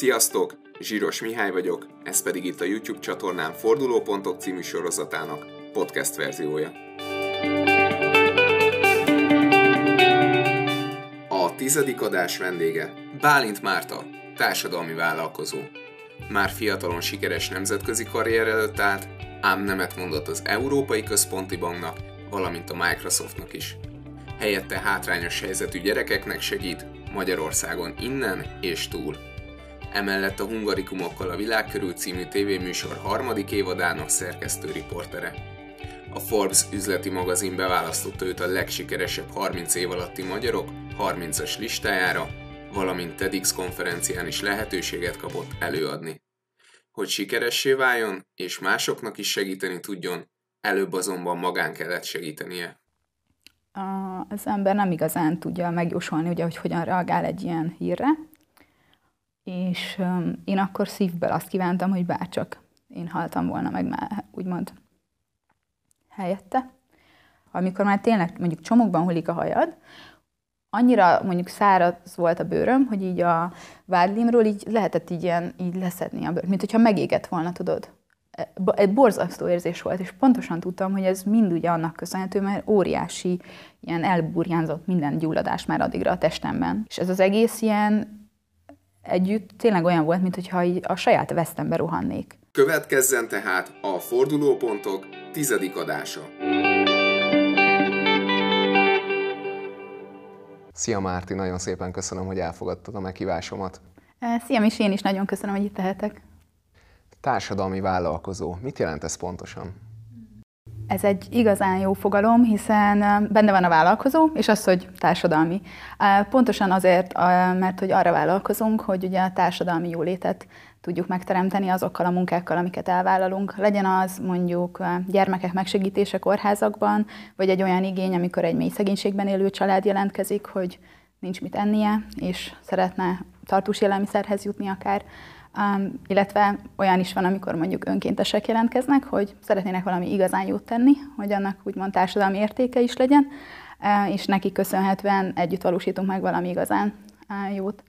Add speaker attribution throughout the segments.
Speaker 1: Sziasztok! Zsíros Mihály vagyok, ez pedig itt a YouTube csatornám Fordulópontok című sorozatának podcast verziója. A tizedik adás vendége Bálint Márta, társadalmi vállalkozó. Már fiatalon sikeres nemzetközi karrier előtt állt, ám nemet mondott az Európai Központi Banknak, valamint a Microsoftnak is. Helyette hátrányos helyzetű gyerekeknek segít Magyarországon innen és túl. Emellett a Hungarikumokkal a világ körül című tévéműsor harmadik évadának szerkesztő riportere. A Forbes üzleti magazin beválasztotta őt a legsikeresebb 30 év alatti magyarok 30-as listájára, valamint TEDx konferencián is lehetőséget kapott előadni. Hogy sikeressé váljon, és másoknak is segíteni tudjon, előbb azonban magán kellett segítenie.
Speaker 2: Az ember nem igazán tudja megjósolni, ugye, hogy hogyan reagál egy ilyen hírre, és én akkor szívből azt kívántam, hogy bárcsak én haltam volna meg már, úgymond helyette. Amikor már tényleg mondjuk csomagban hullik a hajad, annyira mondjuk száraz volt a bőröm, hogy így a vádlimról így lehetett így, ilyen, így leszedni a bőrt, mint hogyha megégett volna, tudod. Egy borzasztó érzés volt, és pontosan tudtam, hogy ez mind ugye annak köszönhető, mert óriási, ilyen elburjánzott minden gyulladás már addigra a testemben. És ez az egész ilyen együtt tényleg olyan volt, mintha a saját vesztembe rohannék.
Speaker 1: Következzen tehát a fordulópontok tizedik adása. Szia Márti, nagyon szépen köszönöm, hogy elfogadtad a meghívásomat.
Speaker 2: Szia Misi, én is nagyon köszönöm, hogy itt tehetek.
Speaker 1: Társadalmi vállalkozó. Mit jelent ez pontosan?
Speaker 2: Ez egy igazán jó fogalom, hiszen benne van a vállalkozó, és az, hogy társadalmi. Pontosan azért, mert hogy arra vállalkozunk, hogy ugye a társadalmi jólétet tudjuk megteremteni azokkal a munkákkal, amiket elvállalunk. Legyen az mondjuk gyermekek megsegítése kórházakban, vagy egy olyan igény, amikor egy mély szegénységben élő család jelentkezik, hogy nincs mit ennie, és szeretne tartós élelmiszerhez jutni akár Um, illetve olyan is van, amikor mondjuk önkéntesek jelentkeznek, hogy szeretnének valami igazán jót tenni, hogy annak úgymond társadalmi értéke is legyen, uh, és neki köszönhetően együtt valósítunk meg valami igazán uh, jót.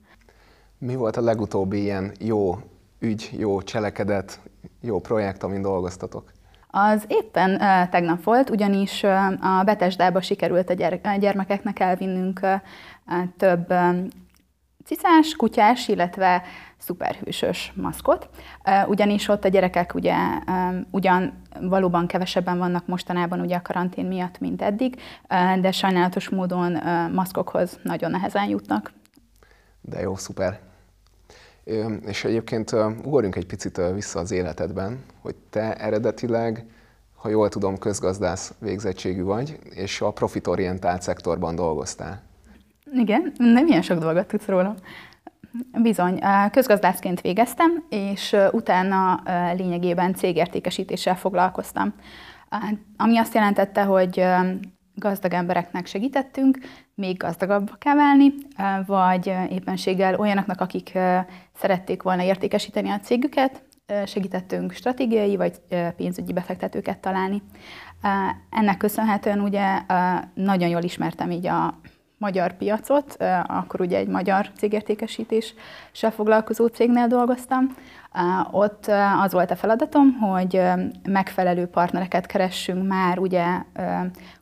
Speaker 1: Mi volt a legutóbbi ilyen jó ügy, jó cselekedet, jó projekt, amin dolgoztatok?
Speaker 2: Az éppen uh, tegnap volt, ugyanis uh, a Betesdába sikerült a, gyermekeknek elvinnünk uh, több cicás, kutyás, illetve szuperhősös maszkot, ugyanis ott a gyerekek ugye ugyan valóban kevesebben vannak mostanában ugye a karantén miatt, mint eddig, de sajnálatos módon maszkokhoz nagyon nehezen jutnak.
Speaker 1: De jó, szuper. És egyébként ugorjunk egy picit vissza az életedben, hogy te eredetileg, ha jól tudom, közgazdász végzettségű vagy, és a profitorientált szektorban dolgoztál.
Speaker 2: Igen, nem ilyen sok dolgot tudsz róla. Bizony, közgazdászként végeztem, és utána lényegében cégértékesítéssel foglalkoztam. Ami azt jelentette, hogy gazdag embereknek segítettünk, még gazdagabbá válni, vagy éppenséggel olyanoknak, akik szerették volna értékesíteni a cégüket, segítettünk stratégiai vagy pénzügyi befektetőket találni. Ennek köszönhetően ugye nagyon jól ismertem így a magyar piacot, akkor ugye egy magyar cégértékesítéssel foglalkozó cégnél dolgoztam. Ott az volt a feladatom, hogy megfelelő partnereket keressünk már ugye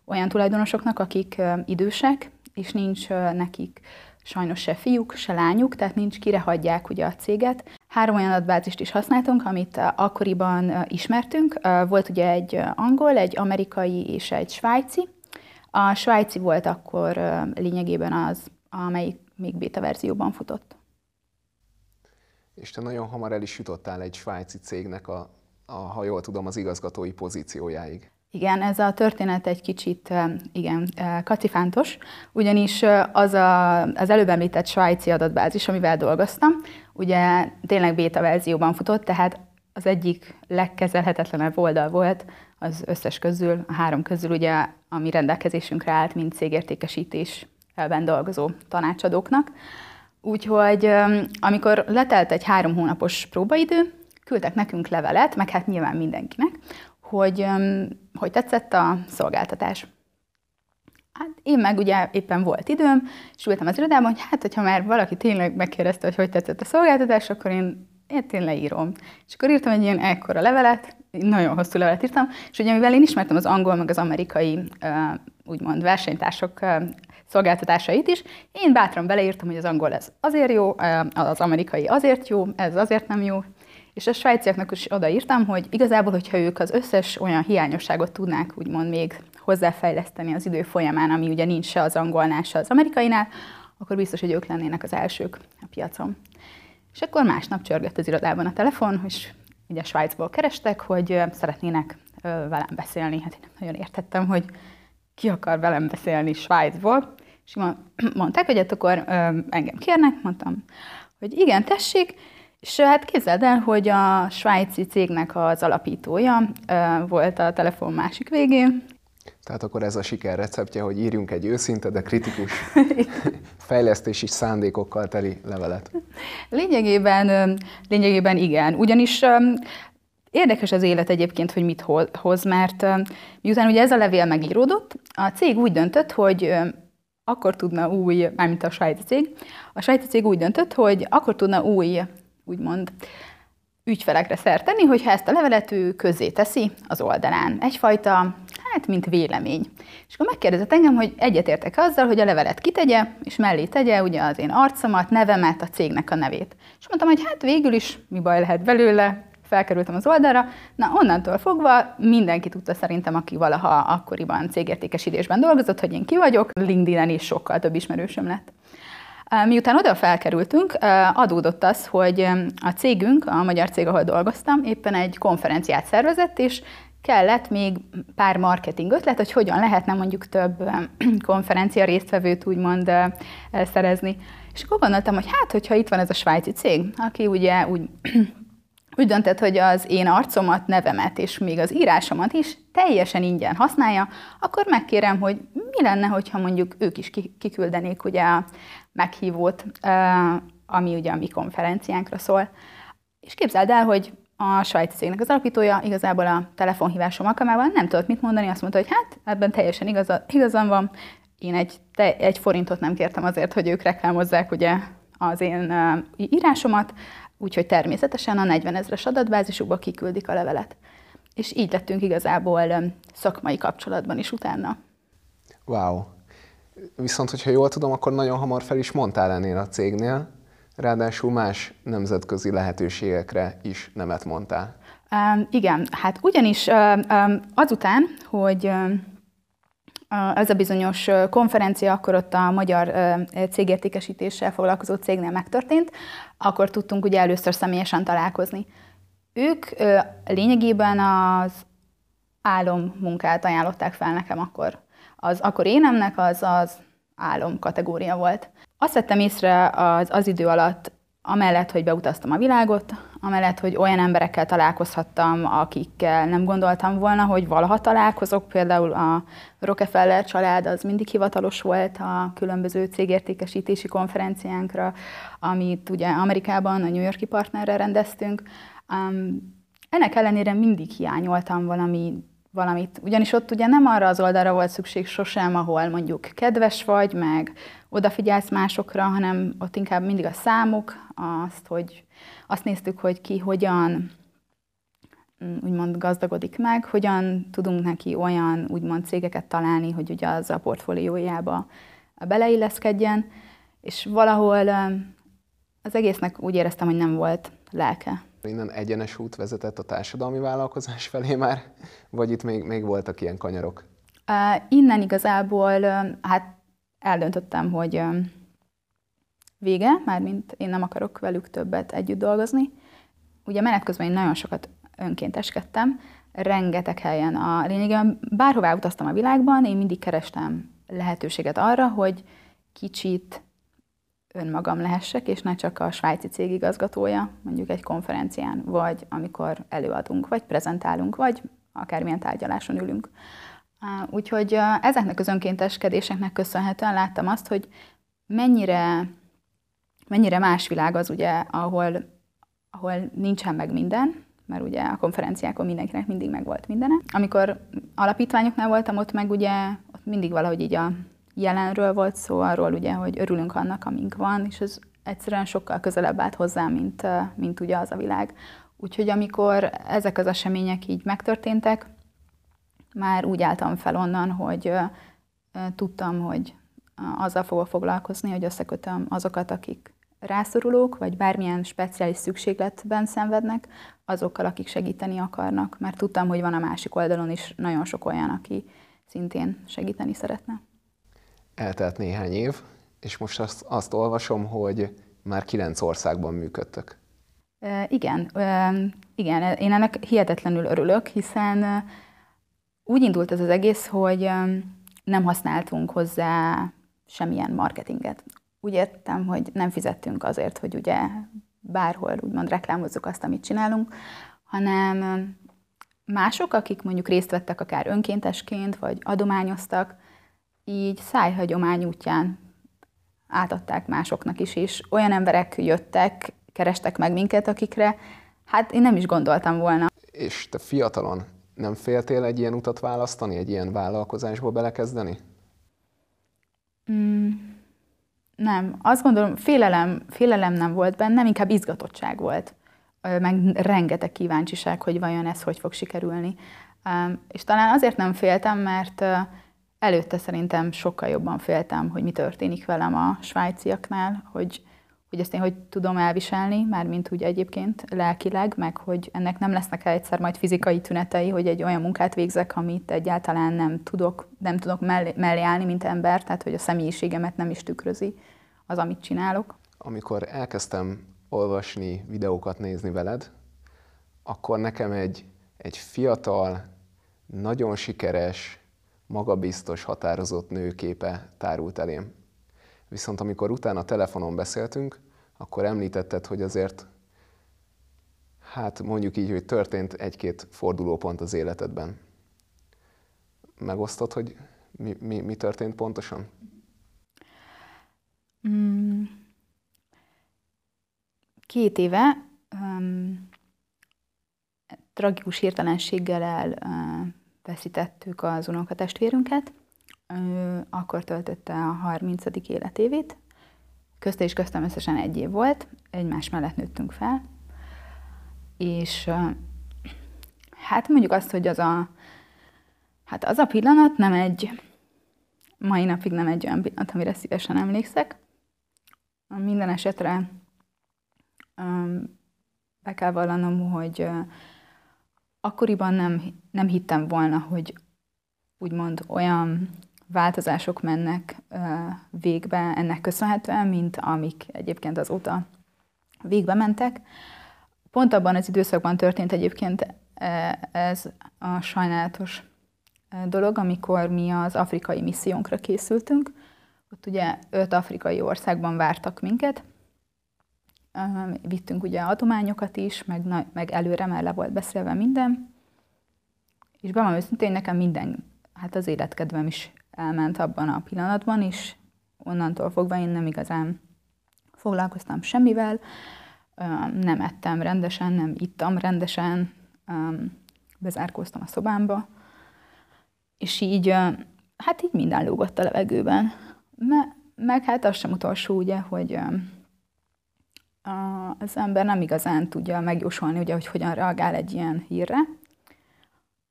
Speaker 2: olyan tulajdonosoknak, akik idősek, és nincs nekik sajnos se fiúk, se lányuk, tehát nincs kire hagyják ugye a céget. Három olyan adatbázist is használtunk, amit akkoriban ismertünk. Volt ugye egy angol, egy amerikai és egy svájci, a svájci volt akkor lényegében az, amelyik még beta verzióban futott.
Speaker 1: És te nagyon hamar el is jutottál egy svájci cégnek, a, a, ha jól tudom, az igazgatói pozíciójáig.
Speaker 2: Igen, ez a történet egy kicsit igen, kacifántos, ugyanis az a, az előbb említett svájci adatbázis, amivel dolgoztam, ugye tényleg beta verzióban futott, tehát az egyik legkezelhetetlenebb oldal volt az összes közül, a három közül ugye, ami rendelkezésünkre állt, mint cégértékesítésben dolgozó tanácsadóknak. Úgyhogy amikor letelt egy három hónapos próbaidő, küldtek nekünk levelet, meg hát nyilván mindenkinek, hogy, hogy tetszett a szolgáltatás. Hát Én meg ugye éppen volt időm, és ültem az irodában, hogy hát, hogyha már valaki tényleg megkérdezte, hogy hogy tetszett a szolgáltatás, akkor én, én tényleg leírom. És akkor írtam egy ilyen ekkora levelet, nagyon hosszú levelet írtam, és ugye mivel én ismertem az angol, meg az amerikai úgymond versenytársak szolgáltatásait is, én bátran beleírtam, hogy az angol ez azért jó, az amerikai azért jó, ez azért nem jó, és a svájciaknak is odaírtam, hogy igazából, hogyha ők az összes olyan hiányosságot tudnák úgymond még hozzáfejleszteni az idő folyamán, ami ugye nincs se az angolnál, se az amerikainál, akkor biztos, hogy ők lennének az elsők a piacon. És akkor másnap csörgött az irodában a telefon, és ugye Svájcból kerestek, hogy szeretnének velem beszélni. Hát én nem nagyon értettem, hogy ki akar velem beszélni Svájcból. És mondták, hogy hát akkor engem kérnek, mondtam, hogy igen, tessék, és hát képzeld el, hogy a svájci cégnek az alapítója volt a telefon másik végén.
Speaker 1: Tehát akkor ez a siker receptje, hogy írjunk egy őszinte, de kritikus fejlesztési szándékokkal teli levelet.
Speaker 2: Lényegében, lényegében igen. Ugyanis Érdekes az élet egyébként, hogy mit hoz, mert miután ugye ez a levél megíródott, a cég úgy döntött, hogy akkor tudna új, mármint a svájci cég, a svájci cég úgy döntött, hogy akkor tudna új úgymond ügyfelekre szert tenni, hogyha ezt a levelet ő közé teszi az oldalán. Egyfajta, hát mint vélemény. És akkor megkérdezett engem, hogy egyetértek azzal, hogy a levelet kitegye, és mellé tegye ugye az én arcomat, nevemet, a cégnek a nevét. És mondtam, hogy hát végül is mi baj lehet belőle, felkerültem az oldalra, na onnantól fogva mindenki tudta szerintem, aki valaha akkoriban cégértékesítésben dolgozott, hogy én ki vagyok, LinkedIn-en is sokkal több ismerősöm lett. Miután oda felkerültünk, adódott az, hogy a cégünk, a magyar cég, ahol dolgoztam, éppen egy konferenciát szervezett, és kellett még pár marketing ötlet, hogy hogyan lehetne mondjuk több konferencia résztvevőt úgymond szerezni. És akkor gondoltam, hogy hát, hogyha itt van ez a svájci cég, aki ugye úgy úgy döntött, hogy az én arcomat, nevemet és még az írásomat is teljesen ingyen használja, akkor megkérem, hogy mi lenne, hogyha mondjuk ők is kiküldenék ugye a meghívót, ami ugye a mi konferenciánkra szól. És képzeld el, hogy a svájci cégnek az alapítója igazából a telefonhívásom alkalmával nem tudott mit mondani, azt mondta, hogy hát ebben teljesen igaza, igazam van, én egy, te, egy forintot nem kértem azért, hogy ők reklámozzák ugye az én uh, írásomat, úgyhogy természetesen a 40 ezres adatbázisukba kiküldik a levelet. És így lettünk igazából szakmai kapcsolatban is utána.
Speaker 1: Wow. Viszont, hogyha jól tudom, akkor nagyon hamar fel is mondtál ennél a cégnél, ráadásul más nemzetközi lehetőségekre is nemet mondtál.
Speaker 2: Um, igen, hát ugyanis azután, hogy ez a bizonyos konferencia akkor ott a magyar cégértékesítéssel foglalkozó cégnél megtörtént, akkor tudtunk ugye először személyesen találkozni. Ők lényegében az álom munkát ajánlották fel nekem akkor. Az akkor énemnek az az álom kategória volt. Azt vettem észre az, az idő alatt, amellett, hogy beutaztam a világot, amellett, hogy olyan emberekkel találkozhattam, akikkel nem gondoltam volna, hogy valaha találkozok, például a Rockefeller család az mindig hivatalos volt a különböző cégértékesítési konferenciánkra, amit ugye Amerikában a New Yorki partnerrel rendeztünk. Um, ennek ellenére mindig hiányoltam valami valamit. Ugyanis ott ugye nem arra az oldalra volt szükség sosem, ahol mondjuk kedves vagy, meg odafigyelsz másokra, hanem ott inkább mindig a számok, azt, hogy azt néztük, hogy ki hogyan mm, úgymond gazdagodik meg, hogyan tudunk neki olyan úgymond cégeket találni, hogy ugye az a portfóliójába beleilleszkedjen, és valahol az egésznek úgy éreztem, hogy nem volt lelke.
Speaker 1: Innen egyenes út vezetett a társadalmi vállalkozás felé már, vagy itt még, még voltak ilyen kanyarok?
Speaker 2: Uh, innen igazából hát eldöntöttem, hogy vége, mármint én nem akarok velük többet együtt dolgozni. Ugye menet közben én nagyon sokat önkénteskedtem, rengeteg helyen. A lényegében bárhová utaztam a világban, én mindig kerestem lehetőséget arra, hogy kicsit önmagam lehessek, és ne csak a svájci cég igazgatója, mondjuk egy konferencián, vagy amikor előadunk, vagy prezentálunk, vagy akármilyen tárgyaláson ülünk. Úgyhogy ezeknek az önkénteskedéseknek köszönhetően láttam azt, hogy mennyire, mennyire más világ az ugye, ahol, ahol nincsen meg minden, mert ugye a konferenciákon mindenkinek mindig meg volt mindene. Amikor alapítványoknál voltam, ott meg ugye ott mindig valahogy így a jelenről volt szó, arról ugye, hogy örülünk annak, amink van, és ez egyszerűen sokkal közelebb állt hozzá, mint, mint ugye az a világ. Úgyhogy amikor ezek az események így megtörténtek, már úgy álltam fel onnan, hogy tudtam, hogy azzal fogok foglalkozni, hogy összekötöm azokat, akik rászorulók, vagy bármilyen speciális szükségletben szenvednek, azokkal, akik segíteni akarnak, mert tudtam, hogy van a másik oldalon is nagyon sok olyan, aki szintén segíteni szeretne.
Speaker 1: Eltelt néhány év, és most azt, azt olvasom, hogy már kilenc országban működtök.
Speaker 2: Igen, igen, én ennek hihetetlenül örülök, hiszen úgy indult ez az egész, hogy nem használtunk hozzá semmilyen marketinget. Úgy értem, hogy nem fizettünk azért, hogy ugye bárhol úgymond reklámozzuk azt, amit csinálunk, hanem mások, akik mondjuk részt vettek akár önkéntesként, vagy adományoztak, így szájhagyomány útján átadták másoknak is, és olyan emberek jöttek, kerestek meg minket, akikre hát én nem is gondoltam volna.
Speaker 1: És te fiatalon nem féltél egy ilyen utat választani, egy ilyen vállalkozásba belekezdeni?
Speaker 2: Mm, nem. Azt gondolom, félelem, félelem nem volt bennem, inkább izgatottság volt. Meg rengeteg kíváncsiság, hogy vajon ez hogy fog sikerülni. És talán azért nem féltem, mert előtte szerintem sokkal jobban féltem, hogy mi történik velem a svájciaknál, hogy hogy ezt én hogy tudom elviselni, mármint úgy egyébként lelkileg, meg hogy ennek nem lesznek el egyszer majd fizikai tünetei, hogy egy olyan munkát végzek, amit egyáltalán nem tudok, nem tudok mellé, mellé állni, mint ember, tehát hogy a személyiségemet nem is tükrözi az, amit csinálok.
Speaker 1: Amikor elkezdtem olvasni, videókat nézni veled, akkor nekem egy, egy fiatal, nagyon sikeres, magabiztos, határozott nőképe tárult elém. Viszont amikor utána telefonon beszéltünk, akkor említetted, hogy azért, hát mondjuk így, hogy történt egy-két fordulópont az életedben. Megosztod, hogy mi, mi, mi történt pontosan? Mm.
Speaker 2: Két éve um, tragikus hirtelenséggel elveszítettük az unokatestvérünket, akkor töltötte a 30. életévét. Közte és köztem összesen egy év volt, egymás mellett nőttünk fel, és hát mondjuk azt, hogy az a, hát az a pillanat nem egy, mai napig nem egy olyan pillanat, amire szívesen emlékszek. Minden esetre be kell vallanom, hogy akkoriban nem, nem hittem volna, hogy úgymond olyan változások mennek végbe ennek köszönhetően, mint amik egyébként azóta végbe mentek. Pont abban az időszakban történt egyébként ez a sajnálatos dolog, amikor mi az afrikai missziónkra készültünk. Ott ugye öt afrikai országban vártak minket, vittünk ugye adományokat is, meg, meg előre már le volt beszélve minden, és bemondom őszintén, nekem minden, hát az életkedvem is elment abban a pillanatban, és onnantól fogva én nem igazán foglalkoztam semmivel, nem ettem rendesen, nem ittam rendesen, bezárkóztam a szobámba, és így, hát így minden lógott a levegőben. Me, meg hát az sem utolsó, ugye, hogy az ember nem igazán tudja megjósolni, ugye, hogy hogyan reagál egy ilyen hírre,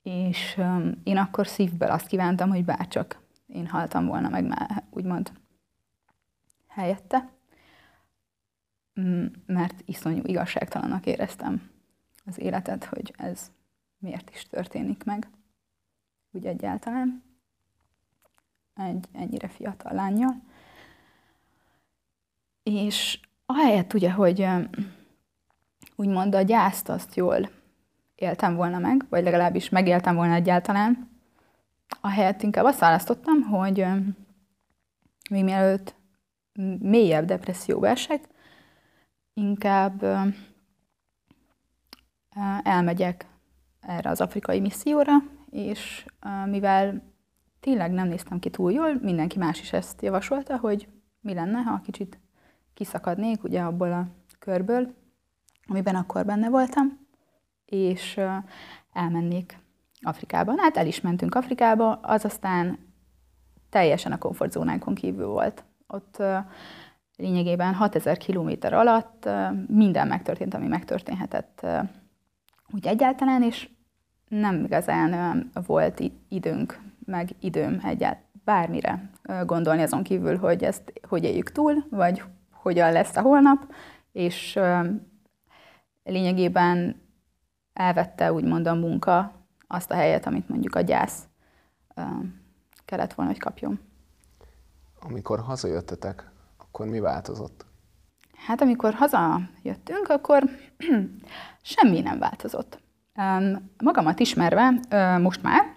Speaker 2: és én akkor szívből azt kívántam, hogy bárcsak én haltam volna meg már, úgymond helyette, mm, mert iszonyú igazságtalanak éreztem az életet, hogy ez miért is történik meg, úgy egyáltalán, egy ennyire fiatal lányjal. És ahelyett ugye, hogy úgymond a gyászt azt jól éltem volna meg, vagy legalábbis megéltem volna egyáltalán, ahelyett inkább azt választottam, hogy még mielőtt mélyebb depresszióba esek, inkább elmegyek erre az afrikai misszióra, és mivel tényleg nem néztem ki túl jól, mindenki más is ezt javasolta, hogy mi lenne, ha kicsit kiszakadnék ugye abból a körből, amiben akkor benne voltam, és elmennék Afrikában. Hát el is mentünk Afrikába, az aztán teljesen a komfortzónánkon kívül volt. Ott lényegében 6000 kilométer alatt minden megtörtént, ami megtörténhetett úgy egyáltalán, és nem igazán volt időnk, meg időm egyáltalán bármire gondolni azon kívül, hogy ezt hogy éljük túl, vagy hogyan lesz a holnap, és lényegében elvette úgymond a munka azt a helyet, amit mondjuk a gyász kellett volna, hogy kapjon.
Speaker 1: Amikor hazajöttetek, akkor mi változott?
Speaker 2: Hát amikor hazajöttünk, akkor semmi nem változott. Magamat ismerve, most már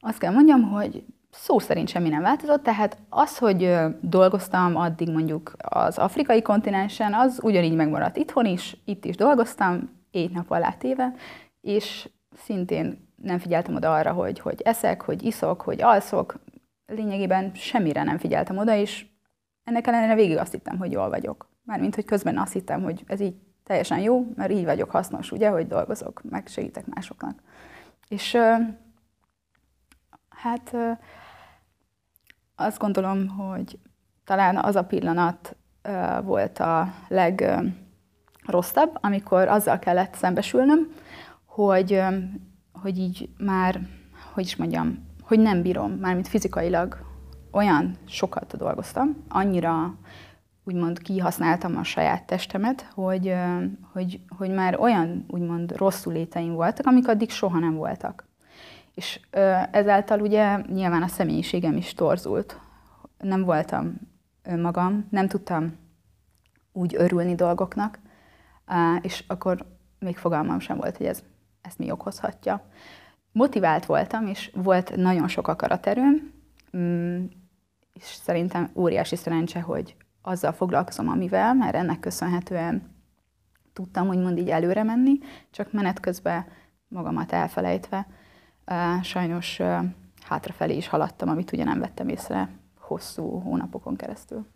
Speaker 2: azt kell mondjam, hogy szó szerint semmi nem változott, tehát az, hogy dolgoztam addig mondjuk az afrikai kontinensen, az ugyanígy megmaradt itthon is, itt is dolgoztam, éjt nap alá téve, és szintén nem figyeltem oda arra, hogy, hogy eszek, hogy iszok, hogy alszok, lényegében semmire nem figyeltem oda, és ennek ellenére végig azt hittem, hogy jól vagyok. Mármint, hogy közben azt hittem, hogy ez így teljesen jó, mert így vagyok hasznos, ugye, hogy dolgozok, meg segítek másoknak. És hát azt gondolom, hogy talán az a pillanat volt a legrosszabb, amikor azzal kellett szembesülnöm, hogy, hogy így már, hogy is mondjam, hogy nem bírom, mármint fizikailag olyan sokat dolgoztam, annyira úgymond kihasználtam a saját testemet, hogy, hogy, hogy már olyan úgymond rosszul léteim voltak, amik addig soha nem voltak. És ezáltal ugye nyilván a személyiségem is torzult. Nem voltam önmagam, nem tudtam úgy örülni dolgoknak, és akkor még fogalmam sem volt, hogy ez, ezt mi okozhatja. Motivált voltam, és volt nagyon sok akaraterőm, mm, és szerintem óriási szerencse, hogy azzal foglalkozom, amivel, mert ennek köszönhetően tudtam úgymond így előre menni, csak menet közben magamat elfelejtve sajnos hátrafelé is haladtam, amit ugye nem vettem észre hosszú hónapokon keresztül.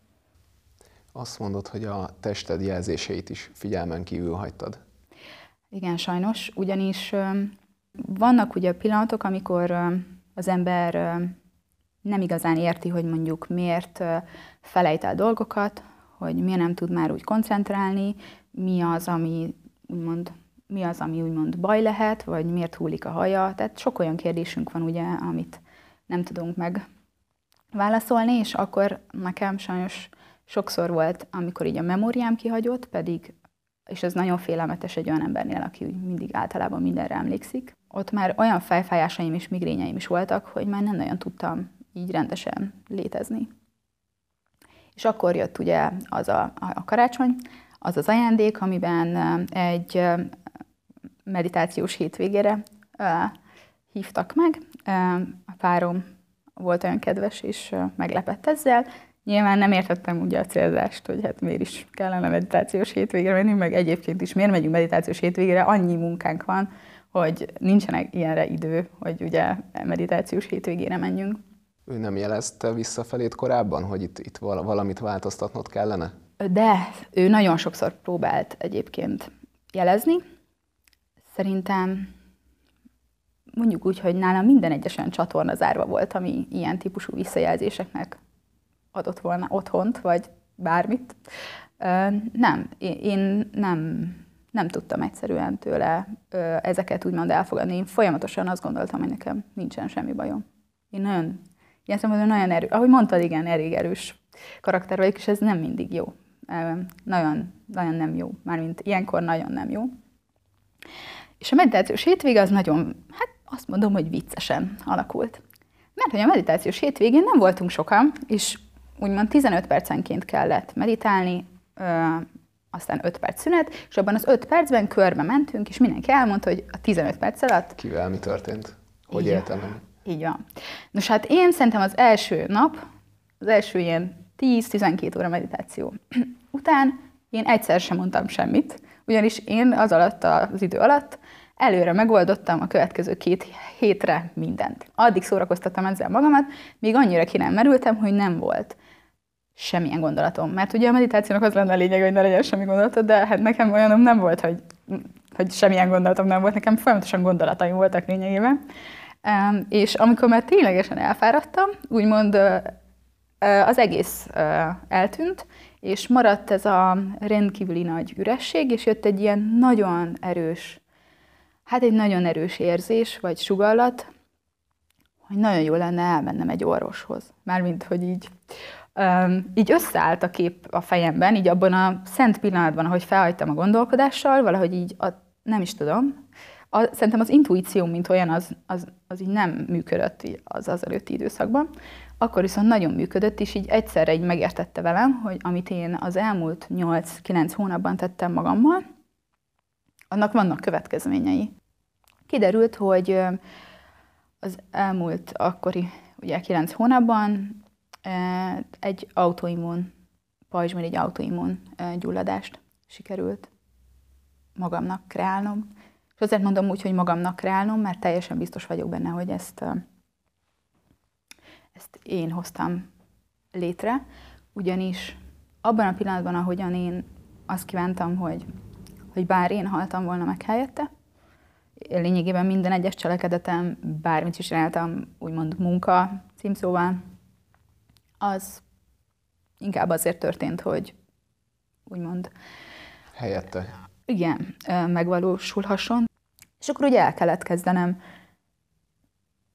Speaker 1: Azt mondod, hogy a tested jelzéseit is figyelmen kívül hagytad.
Speaker 2: Igen, sajnos, ugyanis vannak ugye pillanatok, amikor az ember nem igazán érti, hogy mondjuk miért felejt el dolgokat, hogy miért nem tud már úgy koncentrálni, mi az, ami úgymond mi az, ami úgymond baj lehet, vagy miért hullik a haja. Tehát sok olyan kérdésünk van ugye, amit nem tudunk meg válaszolni, és akkor nekem sajnos sokszor volt, amikor így a memóriám kihagyott, pedig, és ez nagyon félelmetes egy olyan embernél, aki mindig általában mindenre emlékszik, ott már olyan fejfájásaim és migrényeim is voltak, hogy már nem nagyon tudtam így rendesen létezni. És akkor jött ugye az a, a karácsony, az az ajándék, amiben egy meditációs hétvégére hívtak meg. A párom volt olyan kedves, és meglepett ezzel. Nyilván nem értettem ugye a célzást, hogy hát miért is kellene meditációs hétvégére menni, meg egyébként is miért megyünk meditációs hétvégére, annyi munkánk van, hogy nincsenek ilyenre idő, hogy ugye meditációs hétvégére menjünk.
Speaker 1: Ő nem jelezte visszafelét korábban, hogy itt, itt valamit változtatnod kellene?
Speaker 2: De ő nagyon sokszor próbált egyébként jelezni, Szerintem mondjuk úgy, hogy nálam minden egyes olyan csatorna zárva volt, ami ilyen típusú visszajelzéseknek adott volna otthont, vagy bármit. Nem, én nem, nem tudtam egyszerűen tőle ezeket úgymond elfogadni. Én folyamatosan azt gondoltam, hogy nekem nincsen semmi bajom. Én nagyon, ilyen szempontból nagyon erős, ahogy mondtad, igen, elég erős karakter vagyok, és ez nem mindig jó. Nagyon, nagyon nem jó. Mármint ilyenkor nagyon nem jó. És a meditációs hétvége az nagyon, hát azt mondom, hogy viccesen alakult. Mert hogy a meditációs hétvégén nem voltunk sokan, és úgymond 15 percenként kellett meditálni, ö, aztán 5 perc szünet, és abban az 5 percben körbe mentünk, és mindenki elmondta, hogy a 15 perc alatt...
Speaker 1: Kivel mi történt? Hogy éltem meg?
Speaker 2: Így van. Nos hát én szerintem az első nap, az első ilyen 10-12 óra meditáció után én egyszer sem mondtam semmit, ugyanis én az alatt, az idő alatt előre megoldottam a következő két hétre mindent. Addig szórakoztattam ezzel magamat, míg annyira ki nem merültem, hogy nem volt semmilyen gondolatom. Mert ugye a meditációnak az lenne a lényeg, hogy ne legyen semmi gondolatod, de hát nekem olyanom nem volt, hogy, hogy semmilyen gondolatom nem volt, nekem folyamatosan gondolataim voltak lényegében. És amikor már ténylegesen elfáradtam, úgymond az egész eltűnt, és maradt ez a rendkívüli nagy üresség, és jött egy ilyen nagyon erős, hát egy nagyon erős érzés, vagy sugallat, hogy nagyon jó lenne elmennem egy orvoshoz. Mármint, hogy így, um, így összeállt a kép a fejemben, így abban a szent pillanatban, ahogy felhagytam a gondolkodással, valahogy így, a, nem is tudom, a, szerintem az intuíció, mint olyan, az, az, az így nem működött az az előtti időszakban. Akkor viszont nagyon működött, és így egyszerre így megértette velem, hogy amit én az elmúlt 8-9 hónapban tettem magammal, annak vannak következményei. Kiderült, hogy az elmúlt akkori, ugye 9 hónapban egy autoimmun, pajzsmirigy autoimmun gyulladást sikerült magamnak kreálnom. És azért mondom úgy, hogy magamnak kreálnom, mert teljesen biztos vagyok benne, hogy ezt, ezt én hoztam létre, ugyanis abban a pillanatban, ahogyan én azt kívántam, hogy, hogy bár én haltam volna meg helyette, lényegében minden egyes cselekedetem, bármit is csináltam, úgymond munka címszóval, az inkább azért történt, hogy úgymond...
Speaker 1: Helyette.
Speaker 2: Igen, megvalósulhasson. És akkor ugye el kellett kezdenem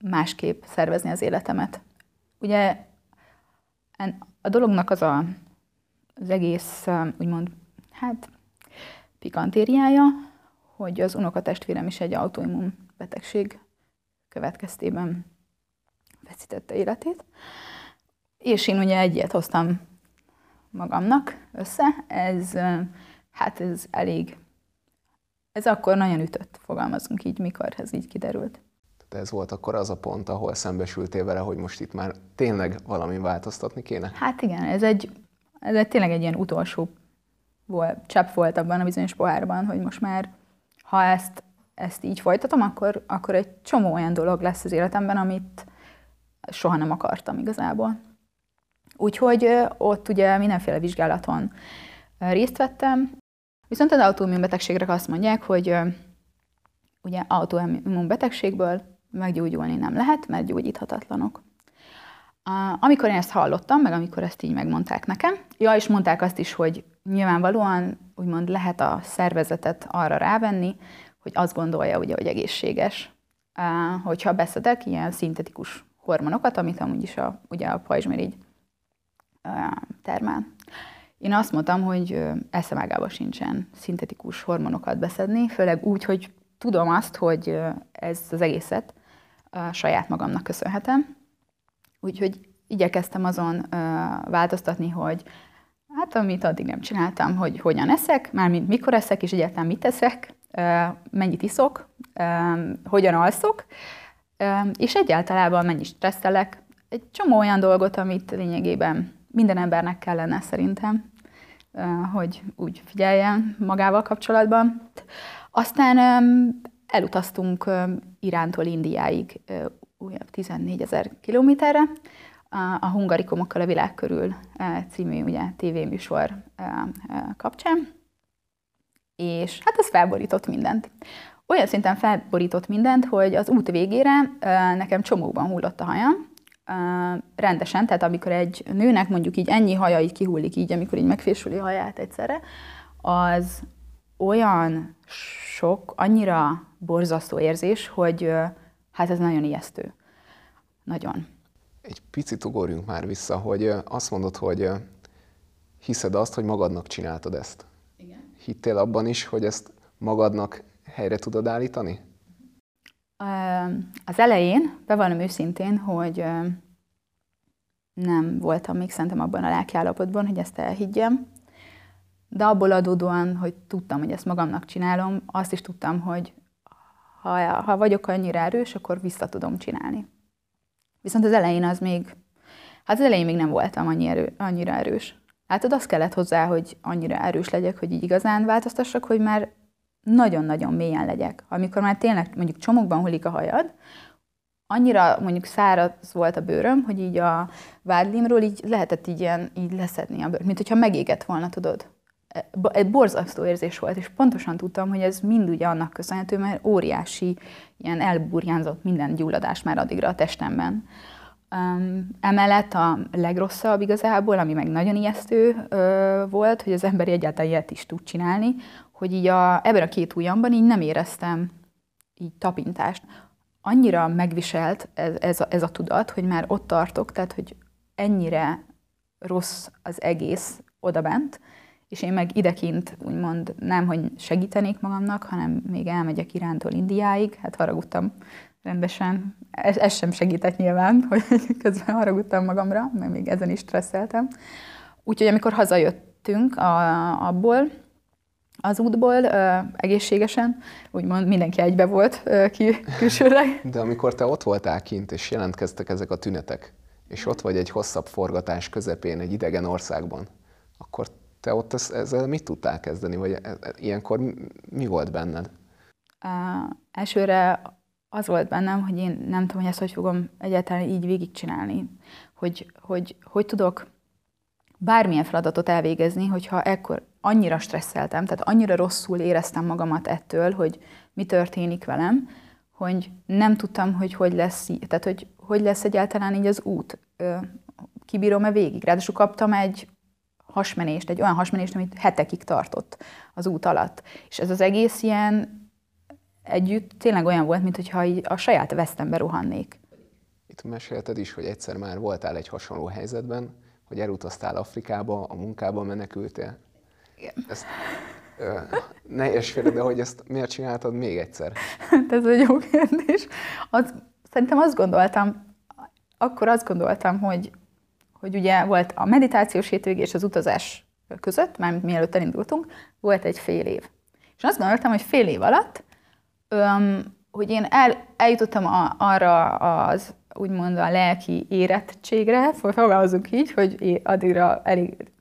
Speaker 2: másképp szervezni az életemet. Ugye a dolognak az a, az egész, úgymond, hát pikantériája, hogy az unokatestvérem is egy autoimmun betegség következtében veszítette életét. És én ugye egyet hoztam magamnak össze, ez, hát ez elég, ez akkor nagyon ütött, fogalmazunk így, mikor ez így kiderült.
Speaker 1: Tehát ez volt akkor az a pont, ahol szembesültél vele, hogy most itt már tényleg valami változtatni kéne?
Speaker 2: Hát igen, ez egy, ez egy tényleg egy ilyen utolsó volt, csepp volt abban a bizonyos pohárban, hogy most már ha ezt, ezt így folytatom, akkor, akkor egy csomó olyan dolog lesz az életemben, amit soha nem akartam igazából. Úgyhogy ott ugye mindenféle vizsgálaton részt vettem, viszont az autoimmunbetegségre azt mondják, hogy ugye autoimmunbetegségből meggyógyulni nem lehet, mert gyógyíthatatlanok. Amikor én ezt hallottam, meg amikor ezt így megmondták nekem, ja, és mondták azt is, hogy nyilvánvalóan úgymond lehet a szervezetet arra rávenni, hogy azt gondolja, ugye, hogy egészséges. Hogyha beszedek ilyen szintetikus hormonokat, amit amúgy is a, ugye a pajzsmirigy termel. Én azt mondtam, hogy eszemágában sincsen szintetikus hormonokat beszedni, főleg úgy, hogy tudom azt, hogy ez az egészet saját magamnak köszönhetem. Úgyhogy igyekeztem azon változtatni, hogy Hát, amit addig nem csináltam, hogy hogyan eszek, mármint mikor eszek, és egyáltalán mit eszek, mennyit iszok, hogyan alszok, és egyáltalán mennyit stresszelek. Egy csomó olyan dolgot, amit lényegében minden embernek kellene szerintem, hogy úgy figyeljen magával kapcsolatban. Aztán elutaztunk Irántól Indiáig, újabb 14 ezer kilométerre, a Hungarikomokkal a világ körül e, című ugye, tévéműsor e, e, kapcsán, és hát ez felborított mindent. Olyan szinten felborított mindent, hogy az út végére nekem csomókban hullott a hajam, rendesen, tehát amikor egy nőnek mondjuk így ennyi haja így kihullik így, amikor így megfésüli haját egyszerre, az olyan sok, annyira borzasztó érzés, hogy hát ez nagyon ijesztő. Nagyon
Speaker 1: egy picit ugorjunk már vissza, hogy azt mondod, hogy hiszed azt, hogy magadnak csináltad ezt. Igen. Hittél abban is, hogy ezt magadnak helyre tudod állítani?
Speaker 2: Az elején, bevallom őszintén, hogy nem voltam még szerintem abban a lelkiállapotban, hogy ezt elhiggyem, de abból adódóan, hogy tudtam, hogy ezt magamnak csinálom, azt is tudtam, hogy ha, ha vagyok annyira erős, akkor vissza tudom csinálni. Viszont az elején az még, hát az elején még nem voltam annyi erő, annyira erős. Látod, az kellett hozzá, hogy annyira erős legyek, hogy így igazán változtassak, hogy már nagyon-nagyon mélyen legyek. Amikor már tényleg mondjuk csomókban hullik a hajad, annyira mondjuk száraz volt a bőröm, hogy így a vádlimról így lehetett így ilyen így leszedni a bőr, mint hogyha megégett volna, tudod. egy borzasztó érzés volt, és pontosan tudtam, hogy ez mind ugye annak köszönhető, mert óriási, ilyen elburjánzott minden gyulladás már addigra a testemben. Um, emellett a legrosszabb igazából, ami meg nagyon ijesztő uh, volt, hogy az ember egyáltalán ilyet is tud csinálni, hogy így a, ebben a két ujjamban így nem éreztem így tapintást. Annyira megviselt ez, ez, a, ez a tudat, hogy már ott tartok, tehát hogy ennyire rossz az egész odabent, és én meg idekint úgymond nem, hogy segítenék magamnak, hanem még elmegyek Irántól Indiáig, hát haragudtam rendesen. Ez, ez sem segített nyilván, hogy közben haragudtam magamra, mert még ezen is stresszeltem. Úgyhogy amikor hazajöttünk a, abból, az útból ö, egészségesen, úgymond mindenki egybe volt ö, ki, külsőleg.
Speaker 1: De amikor te ott voltál kint, és jelentkeztek ezek a tünetek, és ott vagy egy hosszabb forgatás közepén egy idegen országban, akkor te ott ezzel mit tudtál kezdeni, vagy e, e, ilyenkor mi volt benned?
Speaker 2: Uh, elsőre az volt bennem, hogy én nem tudom, hogy ezt hogy fogom egyáltalán így végigcsinálni. Hogy, hogy, hogy tudok bármilyen feladatot elvégezni, hogyha ekkor annyira stresszeltem, tehát annyira rosszul éreztem magamat ettől, hogy mi történik velem, hogy nem tudtam, hogy hogy lesz, tehát hogy, hogy lesz egyáltalán így az út. Kibírom-e végig? Ráadásul kaptam egy hasmenést, egy olyan hasmenést, amit hetekig tartott az út alatt. És ez az egész ilyen együtt tényleg olyan volt, mintha a saját vesztembe rohannék.
Speaker 1: Itt mesélted is, hogy egyszer már voltál egy hasonló helyzetben, hogy elutaztál Afrikába, a munkába menekültél.
Speaker 2: Igen.
Speaker 1: Ezt, ö, nehéz félre, de hogy ezt miért csináltad még egyszer?
Speaker 2: Hát ez egy jó kérdés. Az, szerintem azt gondoltam, akkor azt gondoltam, hogy, hogy ugye volt a meditációs hétvég és az utazás között, már mielőtt elindultunk, volt egy fél év. És azt gondoltam, hogy fél év alatt öm, hogy én el, eljutottam a, arra az úgymond a lelki érettségre, fogalmazunk így, hogy addigra elég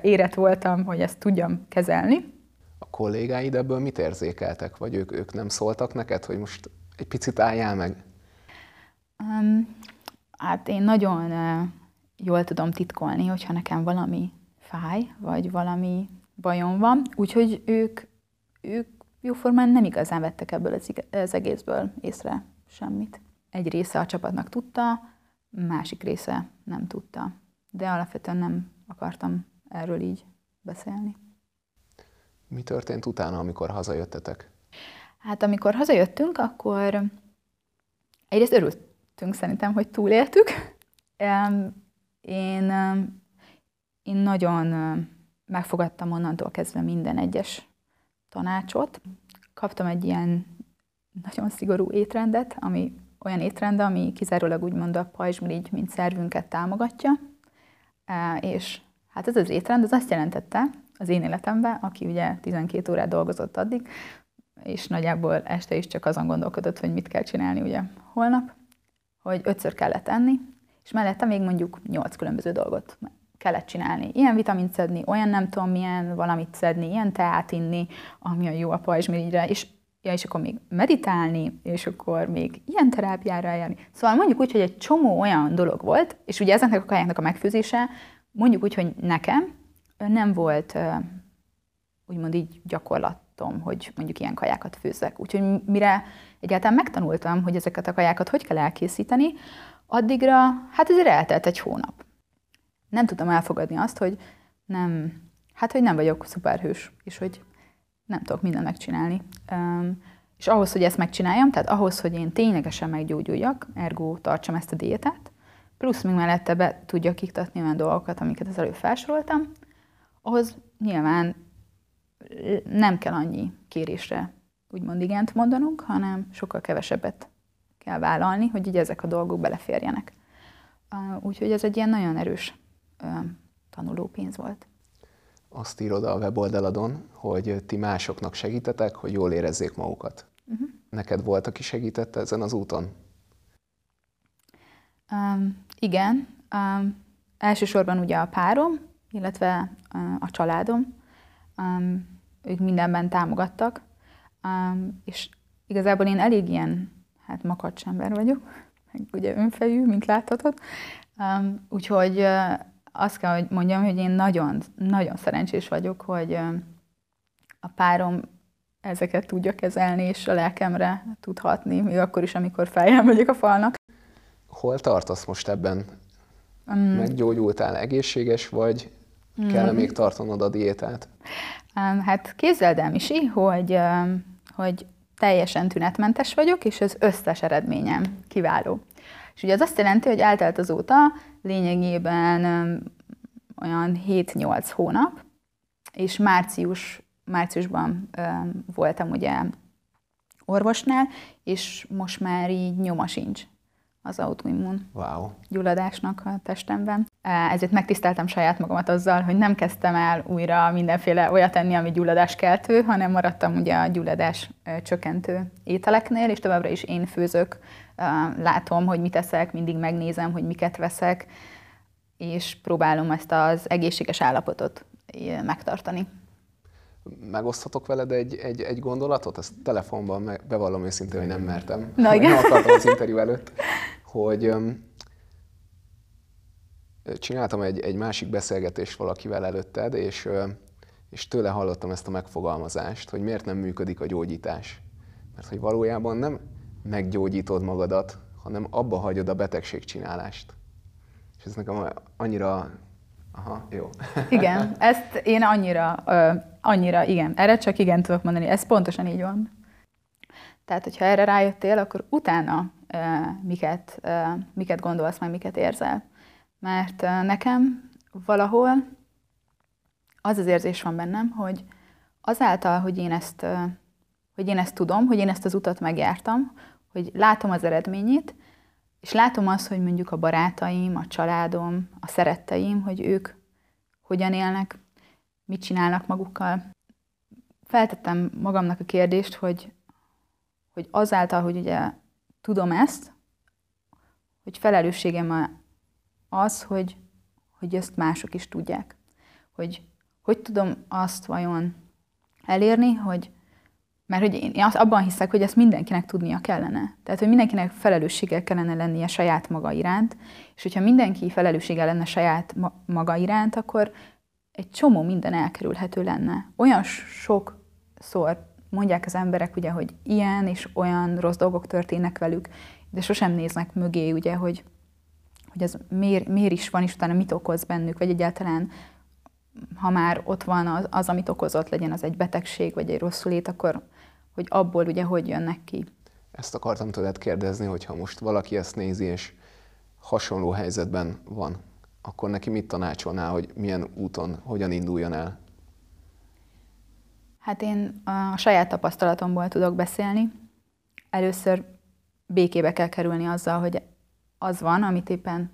Speaker 2: érett voltam, hogy ezt tudjam kezelni.
Speaker 1: A kollégáid ebből mit érzékeltek? Vagy ők, ők nem szóltak neked, hogy most egy picit álljál meg?
Speaker 2: Um, hát én nagyon jól tudom titkolni, hogyha nekem valami fáj, vagy valami bajom van, úgyhogy ők, ők jóformán nem igazán vettek ebből az, egészből észre semmit. Egy része a csapatnak tudta, másik része nem tudta. De alapvetően nem akartam erről így beszélni.
Speaker 1: Mi történt utána, amikor hazajöttetek?
Speaker 2: Hát amikor hazajöttünk, akkor egyrészt örültünk szerintem, hogy túléltük. Én, én nagyon megfogadtam onnantól kezdve minden egyes tanácsot. Kaptam egy ilyen nagyon szigorú étrendet, ami olyan étrend, ami kizárólag úgymond a pajzsmirigy, mint szervünket támogatja. És hát ez az étrend, az azt jelentette az én életemben, aki ugye 12 órát dolgozott addig, és nagyjából este is csak azon gondolkodott, hogy mit kell csinálni ugye holnap, hogy ötször kellett enni, és mellette még mondjuk nyolc különböző dolgot kellett csinálni. Ilyen vitamint szedni, olyan nem tudom milyen valamit szedni, ilyen teát inni, ami a jó a pajzsmirigyre, és ja, és akkor még meditálni, és akkor még ilyen terápiára eljárni. Szóval mondjuk úgy, hogy egy csomó olyan dolog volt, és ugye ezeknek a kajáknak a megfőzése, mondjuk úgy, hogy nekem nem volt úgymond így gyakorlatom, hogy mondjuk ilyen kajákat főzzek. Úgyhogy mire egyáltalán megtanultam, hogy ezeket a kajákat hogy kell elkészíteni, addigra, hát ezért eltelt egy hónap. Nem tudtam elfogadni azt, hogy nem, hát hogy nem vagyok szuperhős, és hogy nem tudok mindent megcsinálni. Um, és ahhoz, hogy ezt megcsináljam, tehát ahhoz, hogy én ténylegesen meggyógyuljak, ergo tartsam ezt a diétát, plusz még mellette be tudjak iktatni olyan dolgokat, amiket az előbb felsoroltam, ahhoz nyilván nem kell annyi kérésre úgymond igent mondanunk, hanem sokkal kevesebbet kell vállalni, hogy így ezek a dolgok beleférjenek. Úgyhogy ez egy ilyen nagyon erős tanulópénz volt
Speaker 1: azt írod a weboldaladon, hogy ti másoknak segítetek, hogy jól érezzék magukat. Uh-huh. Neked volt, aki segítette ezen az úton?
Speaker 2: Um, igen. Um, elsősorban ugye a párom, illetve uh, a családom. Um, ők mindenben támogattak. Um, és igazából én elég ilyen, hát makacs ember vagyok, meg ugye önfejű, mint láthatod. Um, úgyhogy uh, azt kell, hogy mondjam, hogy én nagyon, nagyon szerencsés vagyok, hogy a párom ezeket tudja kezelni, és a lelkemre tudhatni, még akkor is, amikor feljel vagyok a falnak.
Speaker 1: Hol tartasz most ebben? Um, Meggyógyultál, egészséges vagy? Kell mm. még tartanod a diétát?
Speaker 2: Um, hát képzeld el, Misi, hogy, um, hogy teljesen tünetmentes vagyok, és az összes eredményem kiváló. És ugye az azt jelenti, hogy eltelt azóta lényegében olyan 7-8 hónap, és március, márciusban voltam ugye orvosnál, és most már így nyoma sincs az autoimmun
Speaker 1: wow.
Speaker 2: gyulladásnak a testemben. Ezért megtiszteltem saját magamat azzal, hogy nem kezdtem el újra mindenféle olyat tenni, ami gyulladáskeltő, hanem maradtam ugye a gyulladás csökkentő ételeknél, és továbbra is én főzök, látom, hogy mit eszek, mindig megnézem, hogy miket veszek, és próbálom ezt az egészséges állapotot megtartani.
Speaker 1: Megoszthatok veled egy, egy, egy gondolatot? Ezt telefonban meg, bevallom őszintén, hogy nem mertem.
Speaker 2: Na igen. Nem
Speaker 1: akartam az interjú előtt, hogy csináltam egy, egy másik beszélgetést valakivel előtted, és, és tőle hallottam ezt a megfogalmazást, hogy miért nem működik a gyógyítás. Mert hogy valójában nem meggyógyítod magadat, hanem abba hagyod a betegségcsinálást. És ez nekem annyira... Aha, jó.
Speaker 2: Igen, ezt én annyira, annyira, igen, erre csak igen tudok mondani, ez pontosan így van. Tehát, hogyha erre rájöttél, akkor utána miket, miket gondolsz, meg miket érzel. Mert nekem valahol az az érzés van bennem, hogy azáltal, hogy én ezt, hogy én ezt tudom, hogy én ezt az utat megjártam, hogy látom az eredményét, és látom azt, hogy mondjuk a barátaim, a családom, a szeretteim, hogy ők hogyan élnek, mit csinálnak magukkal. Feltettem magamnak a kérdést, hogy, hogy azáltal, hogy ugye tudom ezt, hogy felelősségem az, hogy, hogy ezt mások is tudják. Hogy hogy tudom azt vajon elérni, hogy mert hogy én azt abban hiszek, hogy ezt mindenkinek tudnia kellene. Tehát, hogy mindenkinek felelősséggel kellene lennie saját maga iránt, és hogyha mindenki felelősséggel lenne saját maga iránt, akkor egy csomó minden elkerülhető lenne. Olyan sokszor mondják az emberek, ugye, hogy ilyen és olyan rossz dolgok történnek velük, de sosem néznek mögé, ugye, hogy, hogy ez miért, miért is van, és utána mit okoz bennük, vagy egyáltalán ha már ott van az, az, amit okozott, legyen az egy betegség, vagy egy rosszulét, akkor hogy abból ugye hogy jönnek ki.
Speaker 1: Ezt akartam tőled kérdezni, hogyha most valaki ezt nézi, és hasonló helyzetben van, akkor neki mit tanácsolnál, hogy milyen úton, hogyan induljon el?
Speaker 2: Hát én a saját tapasztalatomból tudok beszélni. Először békébe kell kerülni azzal, hogy az van, amit éppen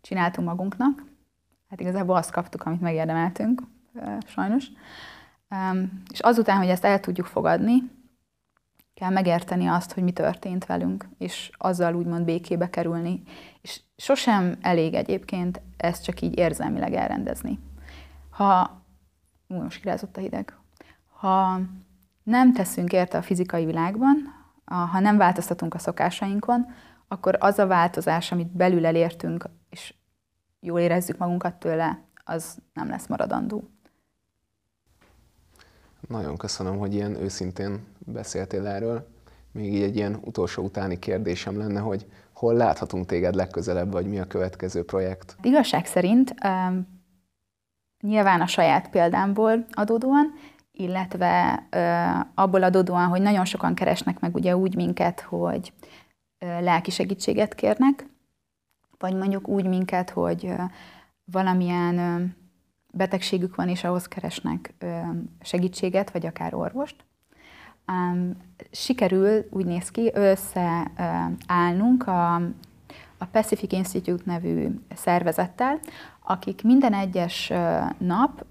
Speaker 2: csináltunk magunknak. Hát igazából azt kaptuk, amit megérdemeltünk, sajnos. És azután, hogy ezt el tudjuk fogadni, kell megérteni azt, hogy mi történt velünk, és azzal úgymond békébe kerülni. És sosem elég egyébként ezt csak így érzelmileg elrendezni. Ha, most kirázott a hideg, ha nem teszünk érte a fizikai világban, ha nem változtatunk a szokásainkon, akkor az a változás, amit belül elértünk, és jól érezzük magunkat tőle, az nem lesz maradandó.
Speaker 1: Nagyon köszönöm, hogy ilyen őszintén beszéltél erről. Még így egy ilyen utolsó utáni kérdésem lenne, hogy hol láthatunk téged legközelebb, vagy mi a következő projekt?
Speaker 2: Igazság szerint um, nyilván a saját példámból adódóan, illetve abból adódóan, hogy nagyon sokan keresnek meg ugye úgy minket, hogy lelki segítséget kérnek, vagy mondjuk úgy minket, hogy valamilyen betegségük van, és ahhoz keresnek segítséget, vagy akár orvost. Sikerül, úgy néz ki, összeállnunk a, a Pacific Institute nevű szervezettel, akik minden egyes nap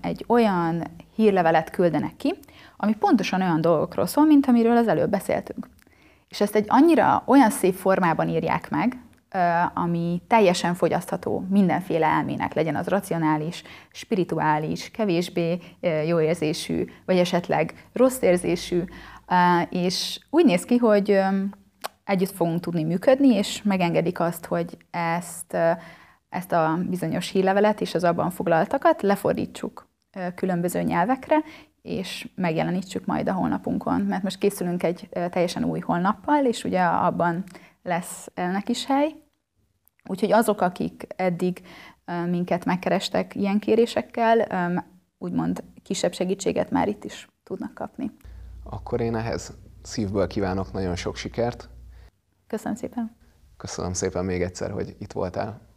Speaker 2: egy olyan hírlevelet küldenek ki, ami pontosan olyan dolgokról szól, mint amiről az előbb beszéltünk. És ezt egy annyira olyan szép formában írják meg, ami teljesen fogyasztható mindenféle elmének, legyen az racionális, spirituális, kevésbé jó érzésű, vagy esetleg rossz érzésű, és úgy néz ki, hogy együtt fogunk tudni működni, és megengedik azt, hogy ezt ezt a bizonyos hírlevelet és az abban foglaltakat lefordítsuk különböző nyelvekre, és megjelenítsük majd a honlapunkon, mert most készülünk egy teljesen új honlappal, és ugye abban lesz ennek is hely. Úgyhogy azok, akik eddig minket megkerestek ilyen kérésekkel, úgymond kisebb segítséget már itt is tudnak kapni.
Speaker 1: Akkor én ehhez szívből kívánok nagyon sok sikert.
Speaker 2: Köszönöm szépen.
Speaker 1: Köszönöm szépen még egyszer, hogy itt voltál.